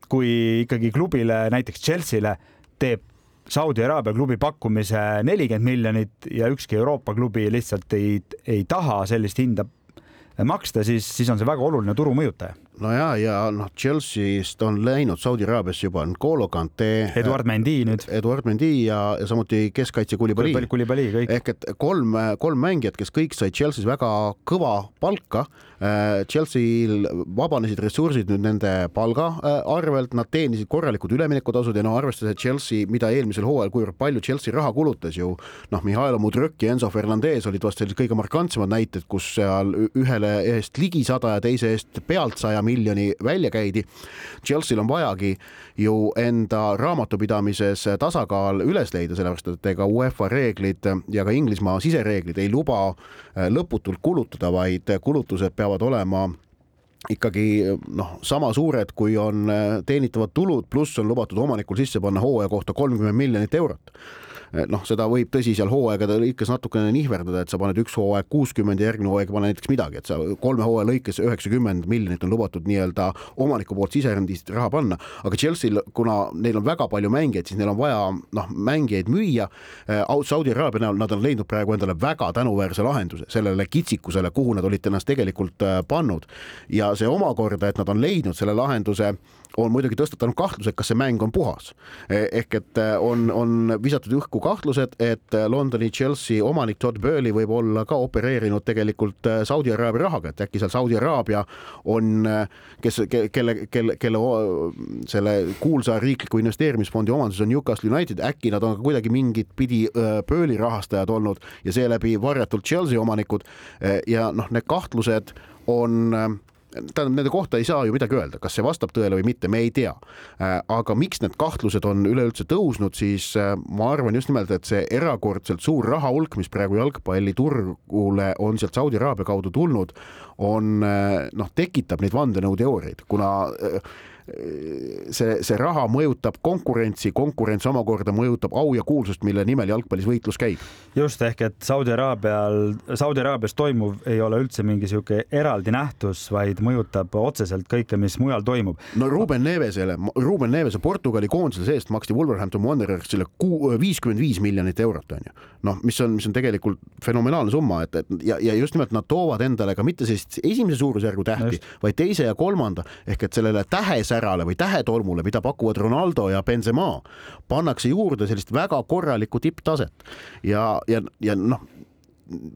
kui ikkagi klubile, näiteks Chelsea'le teeb Saudi Araabia klubi pakkumise nelikümmend miljonit ja ükski Euroopa klubi lihtsalt ei, ei taha sellist hinda maksta, siis, siis on see väga oluline turumõjutaja no ja, ja noh, Chelsea'st on läinud Saudi Araabiasse juba N'Golo Kante. Eduard Mendi nüüd. Eduard Mendi ja, ja samuti keskkaitse Kulibali. Kulibali kõik. ehk et kolm, kolm mängijat, kes kõik said Chelsea's väga kõva palka. Äh, Chelsea'l vabanesid ressursid nüüd nende palga äh, arvelt, nad teenisid korralikud üleminekutasud ja no arvestades, et Chelsea, mida eelmisel hooajal, kuivõrd palju Chelsea raha kulutas ju noh, Mihhail Mudrõk ja Enzo Fernandez olid vast sellised kõige markantsemad näited, kus seal ühele eest ligi sada ja teise eest pealt saja miljoni välja käidi. Chelsea'l on vajagi ju enda raamatupidamises tasakaal üles leida, sellepärast et ega UEFA reeglid ja ka Inglismaa sisereeglid ei luba äh, lõputult kulutada, vaid kulutused peavad olema ikkagi noh, sama suured, kui on äh, teenitavad tulud, pluss on lubatud omanikul sisse panna hooaja kohta kolmkümmend miljonit eurot noh, seda võib tõsi seal hooaegade lõikes natukene nihverdada, et sa paned üks hooaeg kuuskümmend ja järgmine hooaeg ei pane näiteks midagi, et sa kolme hooaja lõikes üheksakümmend miljonit on lubatud nii-öelda omaniku poolt siserendist raha panna, aga Chelsea'l, kuna neil on väga palju mängijaid, siis neil on vaja noh, mängijaid müüa. Eh, Saudi Araabia näol nad on leidnud praegu endale väga tänuväärse lahenduse sellele kitsikusele, kuhu nad olid ennast tegelikult eh, pannud ja see omakorda, et nad on leidnud selle lahenduse on muidugi tõstatanud kahtluse, kas see mäng on puhas. ehk et on, on visatud õhku kahtlused, et Londoni Chelsea omanik Todd Burley võib olla ka opereerinud tegelikult Saudi Araabia rahaga, et äkki seal Saudi Araabia on, kes, kelle, kelle, kelle selle kuulsa riikliku investeerimisfondi omanduses on Newcastle United, äkki nad on ka kuidagi mingit pidi Burley rahastajad olnud ja seeläbi varjatult Chelsea omanikud ja noh, need kahtlused on tähendab, nende kohta ei saa ju midagi öelda, kas see vastab tõele või mitte, me ei tea. Äh, aga miks need kahtlused on üleüldse tõusnud, siis äh, ma arvan just nimelt, et see erakordselt suur rahahulk, mis praegu jalgpalliturgule on sealt Saudi Araabia kaudu tulnud, on äh, noh, tekitab neid vandenõuteooriaid, kuna see, see raha mõjutab konkurentsi, konkurents omakorda mõjutab au ja kuulsust, mille nimel jalgpallis võitlus käib. just ehk et Saudi Araabial, Saudi Araabias toimuv ei ole üldse mingi sihuke eraldi nähtus, vaid mõjutab otseselt kõike, mis mujal toimub. no Ruben Nevesele, Ruben Nevese Portugali koondise seest maksti Wolverhampton Wanderersile viiskümmend viis miljonit eurot onju. noh, mis on, mis on tegelikult fenomenaalne summa, et, et ja, ja just nimelt nad toovad endale ka mitte sellist esimese suurusjärgu tähti, vaid teise ja kolmanda ehk et sellele tähesärgile särale või tähetolmule, mida pakuvad Ronaldo ja Benzema, pannakse juurde sellist väga korralikku tipptaset. Ja, ja, ja noh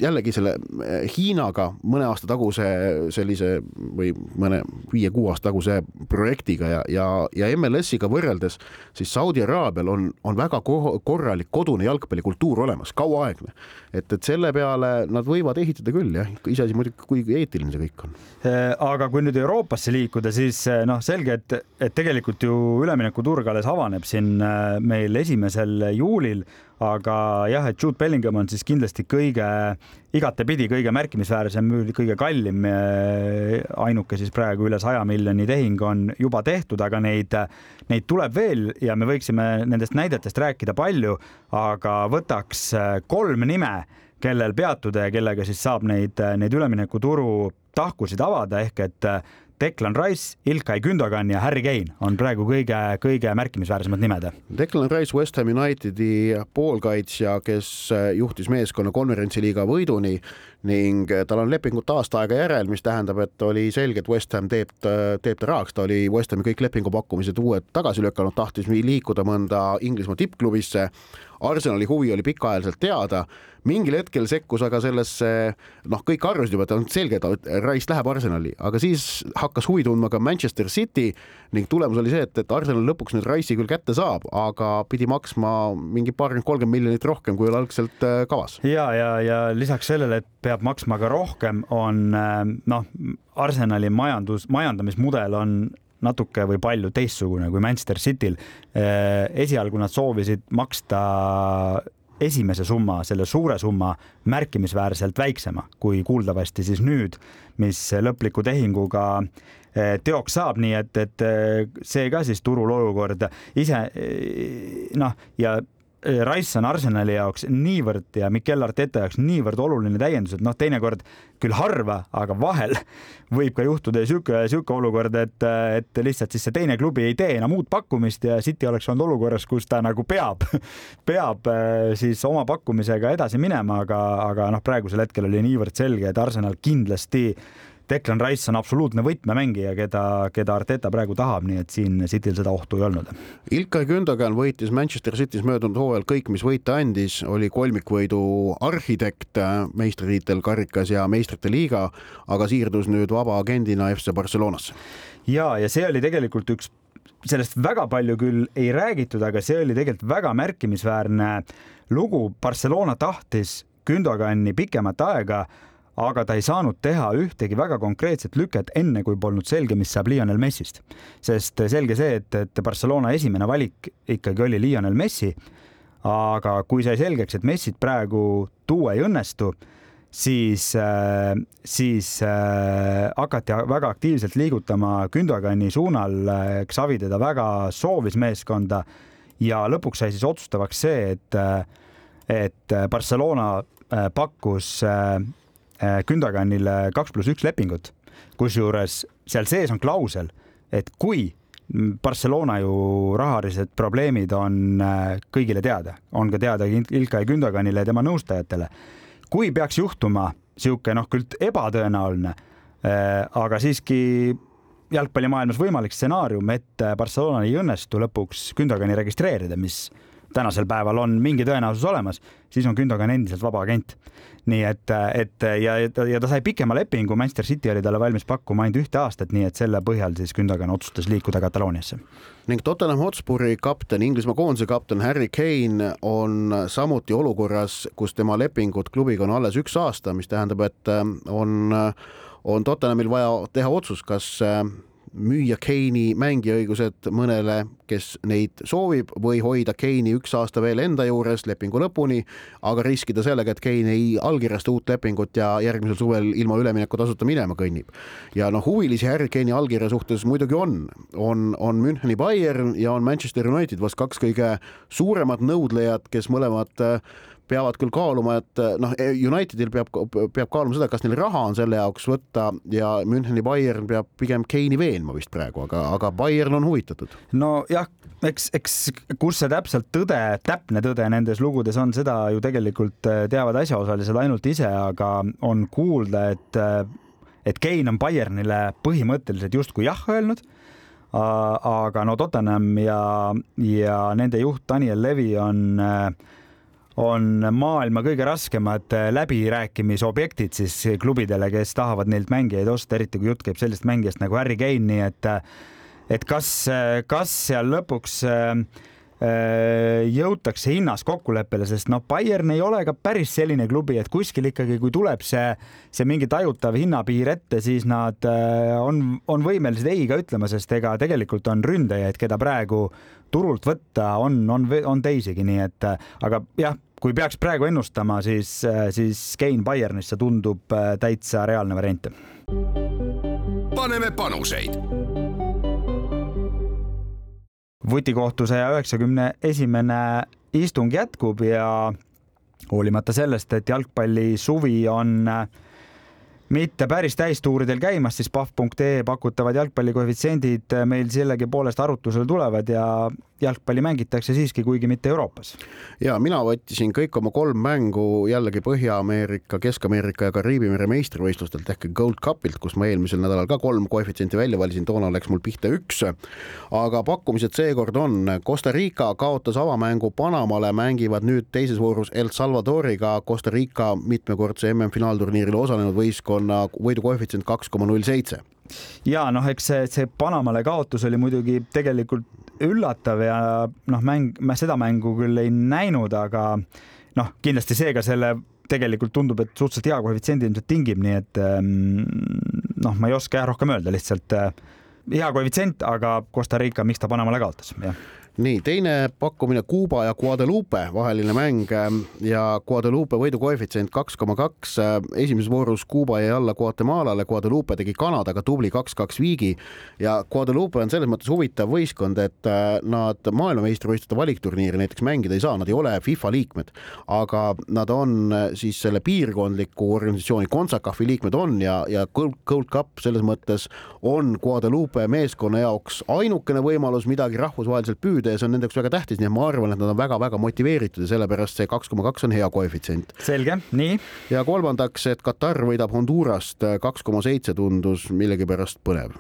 jällegi selle eh, Hiinaga mõne aasta taguse sellise või mõne viie-kuue aasta taguse projektiga ja, ja, ja MLS-iga võrreldes, siis Saudi Araabial on, on väga korralik kodune jalgpallikultuur olemas, kauaaegne. et, et selle peale nad võivad ehitada küll jah, iseasi muidugi, kui eetiline see kõik on. Eh, aga kui nüüd Euroopasse liikuda, siis eh, noh, selge, et, et tegelikult ju üleminekuturg alles avaneb siin meil esimesel juulil aga jah, et Jude Bellingham on siis kindlasti kõige, igatepidi kõige märkimisväärsem, kõige kallim. Eh, ainuke siis praegu üle saja miljoni tehing on juba tehtud, aga neid, neid tuleb veel ja me võiksime nendest näidetest rääkida palju, aga võtaks eh, kolm nime kellel peatuda ja kellega siis saab neid, neid üleminekuturu tahkusid avada, ehk et Declan Rice, Ilkay Gündogan ja Harry Kane on praegu kõige-kõige märkimisväärsemad nimed. Declan Rice, West Ham Unitedi poolkaitsja, kes juhtis meeskonna konverentsiliiga võiduni ning tal on lepingut aasta aega järel, mis tähendab, et oli selge, et West Ham teeb, teeb ta rahaks, ta oli West Hami kõik lepingupakkumised uued tagasi lükanud, tahtis liikuda mõnda Inglismaa tippklubisse. Arsenali huvi oli pikaajaliselt teada mingil hetkel sekkus aga sellesse, noh, kõik arvasid juba, et on selge, et Rice läheb Arsenali, aga siis hakkas huvi tundma ka Manchester City ning tulemus oli see, et, et Arsenal lõpuks nüüd Rice'i küll kätte saab, aga pidi maksma mingi paarkümmend, kolmkümmend miljonit rohkem, kui oli algselt äh, kavas. ja, ja, ja lisaks sellele, et peab maksma ka rohkem, on äh, noh, Arsenali majandus, majandamismudel on natuke või palju teistsugune kui Manchester Cityl. Äh, esialgu nad soovisid maksta esimese summa, selle suure summa märkimisväärselt väiksema kui kuuldavasti siis nüüd, mis lõpliku tehinguga eh, teoks saab, nii et, et eh, see ka siis turul olukord ise noh, ja Rice on Arsenali jaoks niivõrd ja Mikel Arteta jaoks niivõrd oluline täiendus, et noh, teinekord küll harva, aga vahel võib ka juhtuda sihuke, sihuke olukord, et, et lihtsalt siis see teine klubi ei tee enam uut pakkumist ja City oleks olnud olukorras, kus ta nagu peab, peab äh, siis oma pakkumisega edasi minema, aga, aga noh, praegusel hetkel oli niivõrd selge, et Arsenal kindlasti Declan Rice on absoluutne võtmemängija, keda, keda Arteta praegu tahab, nii et siin Cityl seda ohtu ei olnud. Ilkay Gündogan võitis Manchester City's möödunud hooajal kõik, mis võita andis, oli kolmikvõidu arhitekt meistritiitel karikas ja meistrite liiga, aga siirdus nüüd vabaagendina FC Barcelonasse. ja, ja see oli tegelikult üks sellest väga palju küll ei räägitud, aga see oli tegelikult väga märkimisväärne lugu. Barcelona tahtis Gündogani pikemat aega aga ta ei saanud teha ühtegi väga konkreetset lüket, enne kui polnud selge, mis saab Lionel Messist. sest selge see, et, et Barcelona esimene valik ikkagi oli Lionel Messi. aga kui sai selgeks, et Messit praegu tuua ei õnnestu, siis, äh, siis äh, hakati väga aktiivselt liigutama Gündogani suunal. Xavi teda väga soovis meeskonda ja lõpuks sai siis otsustavaks see, et, et Barcelona pakkus Äh, Gündoganile kaks pluss üks lepingut, kusjuures seal sees on klausel, et kui Barcelona ju rahalised probleemid on äh, kõigile teada, on ka teada Ilkay Gündoganile ja tema nõustajatele. kui peaks juhtuma niisugune noh, küll ebatõenäoline, äh, aga siiski jalgpallimaailmas võimalik stsenaarium, et Barcelonal ei õnnestu lõpuks Gündogani registreerida, mis tänasel päeval on mingi tõenäosus olemas, siis on Gündogan endiselt vaba agent. nii et, et ja, ja ta sai pikema lepingu, Manchester City oli talle valmis pakkuma ainult ühte aastat, nii et selle põhjal siis Gündogan otsustas liikuda Katalooniasse. ning Tottenham Hotspuri kapten, Inglismaa koondise kapten Harry Kane on samuti olukorras, kus tema lepingut klubiga on alles üks aasta, mis tähendab, et on, on Tottenhamil vaja teha otsus, kas müüa Keini mängiõigused mõnele, kes neid soovib või hoida Keini üks aasta veel enda juures lepingu lõpuni, aga riskida sellega, et Kein ei allkirjasta uut lepingut ja järgmisel suvel ilma üleminekutasuta minema kõnnib. ja noh, huvilisi Harry Keini allkirja suhtes muidugi on, on, on Müncheni Bayern ja on Manchester United vast kaks kõige suuremat nõudlejat, kes mõlemad äh, peavad küll kaaluma, et eh, noh, eh, Unitedil peab, peab kaaluma seda, kas neil raha on selle jaoks võtta ja Müncheni Bayern peab pigem Keini veenma vist praegu, aga, aga Bayern on huvitatud. nojah, eks, eks kus see täpselt tõde, täpne tõde nendes lugudes on, seda ju tegelikult eh, teavad asjaosalised ainult ise, aga on kuulda, et et Kein on Bayernile põhimõtteliselt justkui jah öelnud aga no Tottenham ja, ja nende juht Daniel Levi on äh, on maailma kõige raskemad äh, läbirääkimisobjektid siis klubidele, kes tahavad neilt mängijaid osta, eriti kui jutt käib sellisest mängijast nagu Harry Kane, nii et äh, et kas, äh, kas seal lõpuks jõutakse hinnas kokkuleppele, sest noh, Bayern ei ole ka päris selline klubi, et kuskil ikkagi, kui tuleb see, see mingi tajutav hinnapiir ette, siis nad on, on võimelised ei ka ütlema, sest ega tegelikult on ründajaid, keda praegu turult võtta on, on, on teisigi, nii et aga jah kui peaks praegu ennustama, siis, siis Kein Bayernisse tundub äh, täitsa reaalne variant. paneme panuseid. Vutikohtu saja üheksakümne esimene istung jätkub ja hoolimata sellest, et jalgpallisuvi on äh, mitte päris täistuuridel käimas, siis pahv.ee pakutavad jalgpallikoefitsiendid meil sellegipoolest arutusele tulevad ja jalgpalli mängitakse siiski, kuigi mitte Euroopas. ja mina võttisin kõik oma kolm mängu jällegi Põhja-Ameerika, Kesk-Ameerika ja Kariibi mere meistrivõistlustelt ehk Gold Cupilt, kus ma eelmisel nädalal ka kolm koefitsienti välja valisin, toona läks mul pihta üks. aga pakkumised seekord on, Costa Rica kaotas avamängu Panamale, mängivad nüüd teises voorus El Salvadoriga, Costa Rica mitmekordse MM-finaalturniiril osalenud võistkond meeskonna võidukoefitsient kaks koma null seitse. ja noh, eks see, see Panamale kaotus oli muidugi tegelikult üllatav ja noh, mäng, ma seda mängu küll ei näinud, aga noh, kindlasti seega selle tegelikult tundub, et suhteliselt hea koefitsiendi ilmselt tingib, nii et ehm, noh, ma ei oska jah rohkem öelda, lihtsalt äh, hea koefitsient, aga Costa Rica, miks ta Panamale kaotas, jah nii, teine pakkumine Kuuba ja Guadalupe vaheline mäng ähm, ja Guadalupe võidukoefitsient kaks koma kaks. Äh, esimeses voorus Kuuba jäi alla Guatemalale, Guadalupe tegi Kanadaga tubli kaks-kaks viigi ja Guadalupe on selles mõttes huvitav võistkond, et äh, nad maailmameistrivõistluste valikturniiri näiteks mängida ei saa, nad ei ole FIFA liikmed, aga nad on äh, siis selle piirkondliku organisatsiooni CONCACAF-i liikmed on ja, ja Gold Cup selles mõttes on Guadalupe meeskonna jaoks ainukene võimalus midagi rahvusvaheliselt püüda püüda ja see on nende jaoks väga tähtis, nii et ma arvan, et nad on väga-väga motiveeritud ja sellepärast see kaks koma kaks on hea koefitsient. selge, nii. ja kolmandaks, et Katar võidab Hondurast kaks koma seitse tundus millegipärast põnev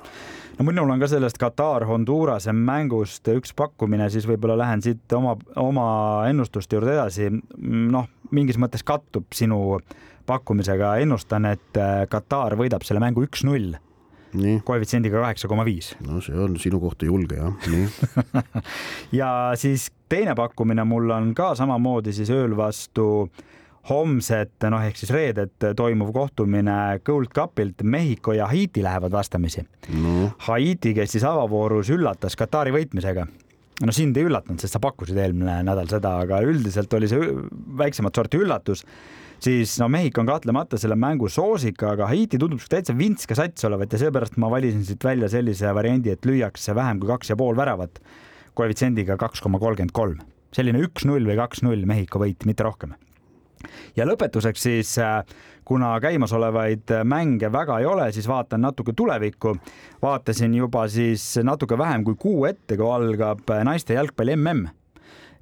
no minul on ka sellest Katar Hondurase mängust üks pakkumine, siis võib-olla lähen siit oma, oma ennustuste juurde edasi. noh, mingis mõttes kattub sinu pakkumisega, ennustan, et Katar võidab selle mängu üks-null koefitsiendiga kaheksa koma viis. no see on sinu kohta julge jah, nii. Ja siis teine pakkumine mul on ka samamoodi siis ööl vastu homset, noh ehk siis reedet toimuv kohtumine Gold Cupilt Mehhiko ja Haiti lähevad vastamisi. No.. Haiti, kes siis avavoorus üllatas Katari võitmisega. No sind ei üllatanud, sest sa pakkusid eelmine nädal seda, aga üldiselt oli see väiksemat sorti üllatus siis no Mehhiko on kahtlemata selle mängu soosik, aga Haiti tundub täitsa vintske sats olevat ja seepärast ma valisin siit välja sellise variandi, et lüüakse vähem kui kaks ja pool väravat koefitsiendiga kaks koma kolmkümmend kolm. selline üks-null või kaks-null Mehhiko võit, mitte rohkem ja lõpetuseks siis, äh, kuna käimasolevaid mänge väga ei ole, siis vaatan natuke tulevikku. vaatasin juba siis natuke vähem kui kuu ette, kui algab naiste jalgpalli mm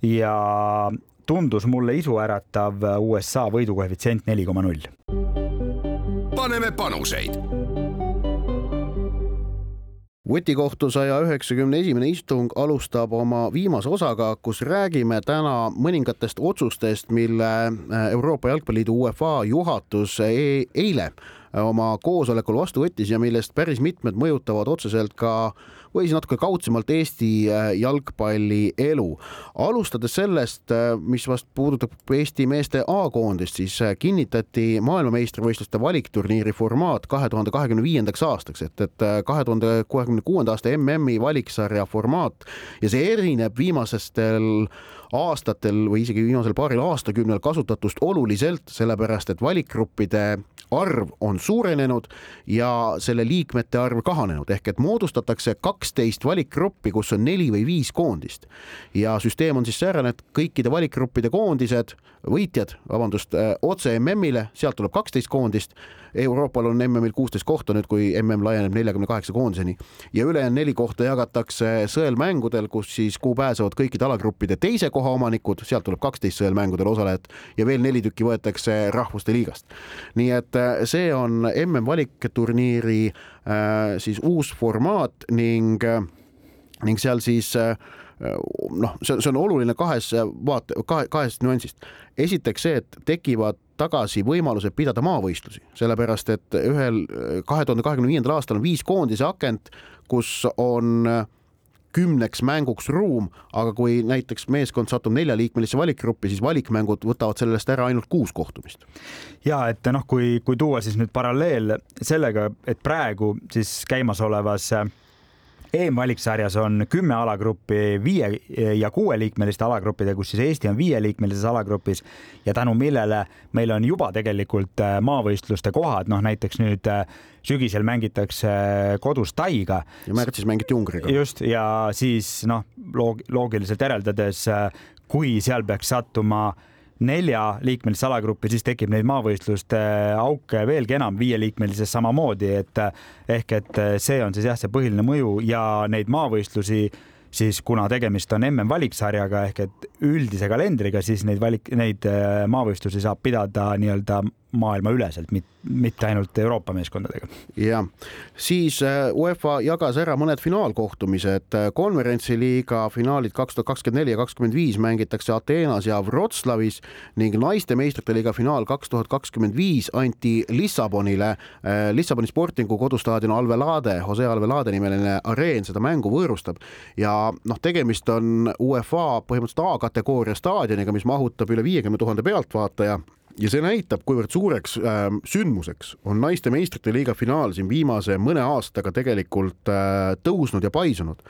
ja tundus mulle isuäratav USA võidukoefitsient neli koma null. paneme panuseid vutikohtu saja üheksakümne esimene istung alustab oma viimase osaga, kus räägime täna mõningatest otsustest, mille Euroopa Jalgpalliliidu UEFA juhatus e eile oma koosolekul vastu võttis ja millest päris mitmed mõjutavad otseselt ka või siis natuke kaudsemalt Eesti äh, jalgpalli elu. alustades sellest, äh, mis vast puudutab Eesti meeste A-koondist, siis äh, kinnitati maailmameistrivõistluste valikturniiri formaat kahe tuhande kahekümne viiendaks aastaks, et, et kahe tuhande kahekümne kuuenda aasta MM-i valiksarja formaat ja see erineb viimasestel aastatel või isegi viimasel paaril aastakümnel kasutatust oluliselt, sellepärast et valikgruppide arv on suurenenud ja selle liikmete arv kahanenud. Ehk et moodustatakse kaksteist valikgruppi, kus on neli või viis koondist. Ja süsteem on siis säärane, et kõikide valikgruppide koondised, võitjad, vabandust, otse MM-ile, sealt tuleb kaksteist koondist Euroopal on MM-il kuusteist kohta nüüd, kui MM laieneb neljakümne kaheksa koondiseni ja ülejäänud neli kohta jagatakse sõelmängudel, kus siis, kuhu pääsevad kõikide alagruppide teise koha omanikud, sealt tuleb kaksteist sõelmängudel osalejat ja veel neli tükki võetakse rahvuste liigast. nii et äh, see on MM valikturniiri äh, siis uus formaat ning, äh, ning seal siis noh, see, see on oluline kahes vaate, kahe, kahest nüansist. esiteks see, et tekivad tagasi võimalused pidada maavõistlusi, sellepärast et ühel kahe tuhande kahekümne viiendal aastal on viis koondise akent, kus on kümneks mänguks ruum, aga kui näiteks meeskond satub neljaliikmelisse valikgruppi, siis valikmängud võtavad sellest ära ainult kuus kohtumist. ja et noh, kui, kui tuua siis nüüd paralleel sellega, et praegu siis käimasolevas EM-valiksarjas on kümme alagruppi viie ja kuueliikmeliste alagruppidega, kus siis Eesti on viieliikmelises alagrupis ja tänu millele meil on juba tegelikult äh, maavõistluste kohad, noh näiteks nüüd äh, sügisel mängitakse äh, kodus Taiga. ja märtsis mängiti Ungariga. just ja siis noh, loog-, loogiliselt järeldades, kui seal peaks sattuma äh, neljaliikmelisse alagruppi, siis tekib neid maavõistluste auke veelgi enam, viieliikmelises samamoodi, et ehk et see on siis jah, see põhiline mõju ja neid maavõistlusi siis kuna tegemist on mm valiksarjaga ehk et üldise kalendriga, siis neid valik, neid maavõistlusi saab pidada nii-öelda maailmaüleselt, mitte ainult Euroopa meeskondadega. ja siis äh, UEFA jagas ära mõned finaalkohtumised. konverentsiliiga finaalid kaks tuhat kakskümmend neli ja kakskümmend viis mängitakse Ateenas ja Wroclawis ning naiste meistrite liiga finaal kaks tuhat kakskümmend viis anti Lissabonile. Äh, Lissaboni Sportingu kodustaadion Alvelade, Jose Alvelade nimeline areen seda mängu võõrustab ja noh, tegemist on UEFA põhimõtteliselt A-kategooria staadioniga, mis mahutab üle viiekümne tuhande pealtvaataja ja see näitab, kuivõrd suureks äh, sündmuseks on naiste meistrite liiga finaal siin viimase mõne aastaga tegelikult äh, tõusnud ja paisunud.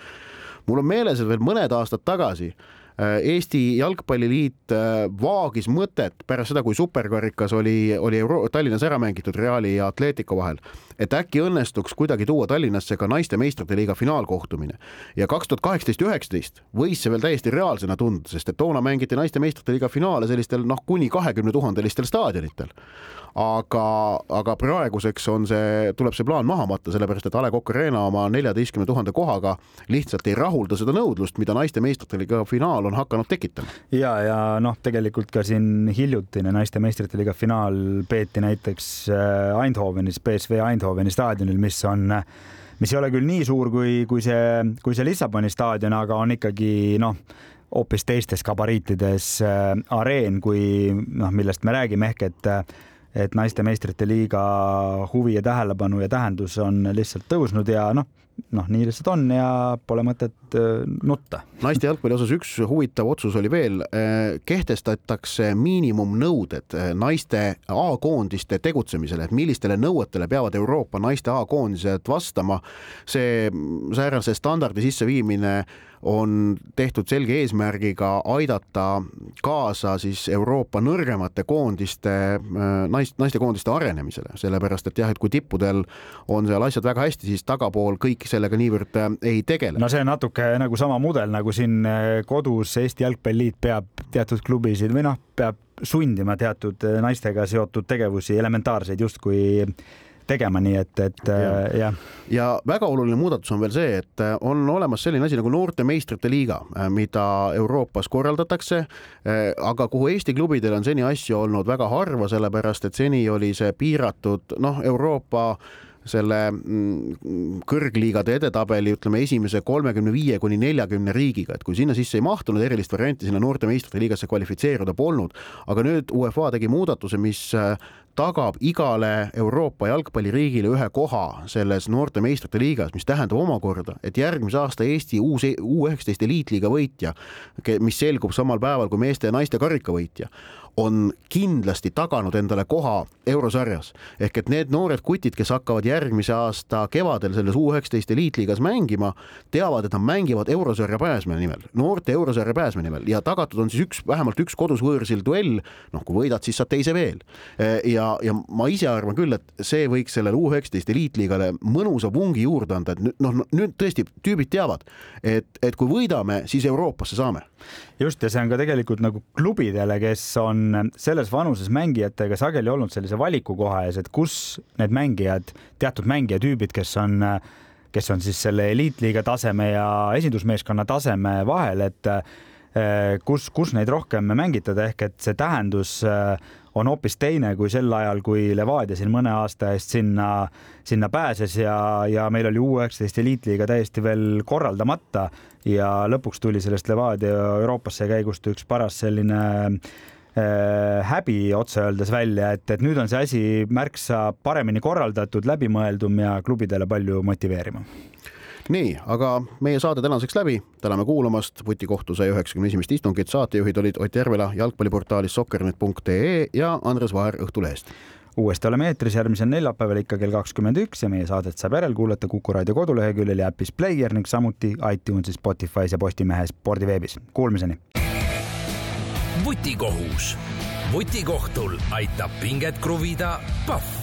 Mul on meeles, et veel mõned aastad tagasi Äh, Eesti Jalgpalliliit äh, vaagis mõtet pärast seda, kui superkarikas oli, oli Euro Tallinnas ära mängitud Reali ja Atletico vahel, et äkki õnnestuks kuidagi tuua Tallinnasse ka naiste meistrite liiga finaalkohtumine. ja kaks tuhat kaheksateist, üheksateist võis see veel täiesti reaalsena tunda, sest et toona mängiti naiste meistrite liiga finaale sellistel noh, kuni kahekümne tuhandelistel staadionitel aga, aga praeguseks on see, tuleb see plaan maha matta, sellepärast et A Le Coq Arena oma neljateistkümne tuhande kohaga lihtsalt ei rahulda seda nõudlust, mida naiste meistrite liiga finaal on hakanud tekitama. ja, ja noh, tegelikult ka siin hiljutine naiste meistrite liiga finaal peeti näiteks äh, Eindhovenis, BSV Eindhoveni staadionil, mis on mis ei ole küll nii suur kui, kui see, kui see Lissaboni staadion, aga on ikkagi noh, hoopis teistes gabariitides äh, areen kui noh, millest me räägime ehk et äh, et naiste meistrite liiga huvi ja tähelepanu ja tähendus on lihtsalt tõusnud ja noh, noh, nii lihtsalt on ja pole mõtet äh, nutta. naiste jalgpalli osas üks huvitav otsus oli veel, äh, kehtestatakse miinimumnõuded äh, naiste A-koondiste tegutsemisele, et millistele nõuetele peavad Euroopa naiste A-koondised vastama. see säärase standardi sisseviimine on tehtud selge eesmärgiga aidata kaasa siis Euroopa nõrgemate koondiste, äh, naist, naistekoondiste arenemisele, sellepärast et jah, et kui tippudel on seal asjad väga hästi, siis tagapool kõik sellega niivõrd äh, ei tegele. no see on natuke nagu sama mudel, nagu siin äh, kodus Eesti Jalgpalliliit peab teatud klubisid või noh, peab sundima teatud naistega seotud tegevusi elementaarseid justkui tegema, nii et, et ja. jah. ja väga oluline muudatus on veel see, et äh, on olemas selline asi nagu noorte meistrite liiga, äh, mida Euroopas korraldatakse, äh, aga kuhu Eesti klubidel on seni asju olnud väga harva, sellepärast et seni oli see piiratud noh, Euroopa selle mm, kõrgliigade edetabeli, ütleme esimese kolmekümne viie kuni neljakümne riigiga, et kui sinna sisse ei mahtunud, erilist varianti sinna noorte meistrite liigasse kvalifitseeruda polnud, aga nüüd UEFA tegi muudatuse, mis tagab igale Euroopa jalgpalliriigile ühe koha selles noorte meistrite liigas, mis tähendab omakorda, et järgmise aasta Eesti uus U üheksateist eliitliiga võitja, mis selgub samal päeval kui meeste ja naiste karikavõitja, on kindlasti taganud endale koha eurosarjas. ehk et need noored kutid, kes hakkavad järgmise aasta kevadel selles U üheksateist eliitliigas mängima, teavad, et nad mängivad eurosarja pääsme nimel, noorte eurosarja pääsme nimel ja tagatud on siis üks, vähemalt üks kodus võõrsil duell. noh, kui võidad, siis saad teise veel. ja, ja ma ise arvan küll, et see võiks sellele U üheksateist eliitliigale mõnusa vungi juurde anda, et noh, nüüd tõesti tüübid teavad, et, et kui võidame, siis Euroopasse saame just ja see on ka tegelikult nagu klubidele, kes on selles vanuses mängijatega sageli olnud sellise valikukoha ees, et kus need mängijad, teatud mängijatüübid, kes on, kes on siis selle eliitliiga taseme ja esindusmeeskonna taseme vahel, et eh, kus, kus neid rohkem mängitada, ehk et see tähendus äh, on hoopis teine kui sel ajal, kui Levadia siin mõne aasta eest sinna, sinna pääses ja, ja meil oli U üheksateist eliitliiga täiesti veel korraldamata ja lõpuks tuli sellest Levadia Euroopasse käigust üks paras selline äh, häbi otse öeldes välja, et, et nüüd on see asi märksa paremini korraldatud, läbimõeldum ja klubidele palju motiveerima nii, aga meie saade tänaseks läbi, täname kuulamast, vutikohtu sai üheksakümne esimest istungit, saatejuhid olid Ott Järvela jalgpalliportaalis sokkernet.ee ja Andres Vaher Õhtulehest uuesti oleme eetris järgmisel neljapäeval ikka kell kakskümmend üks ja meie saadet saab järelkuulata Kuku raadio koduleheküljel ja äpis Player ning samuti iTunesis, Spotify's ja Postimehe spordiveebis. Kuulmiseni. vutikohus. vutikohtul aitab pinget kruvida Pahv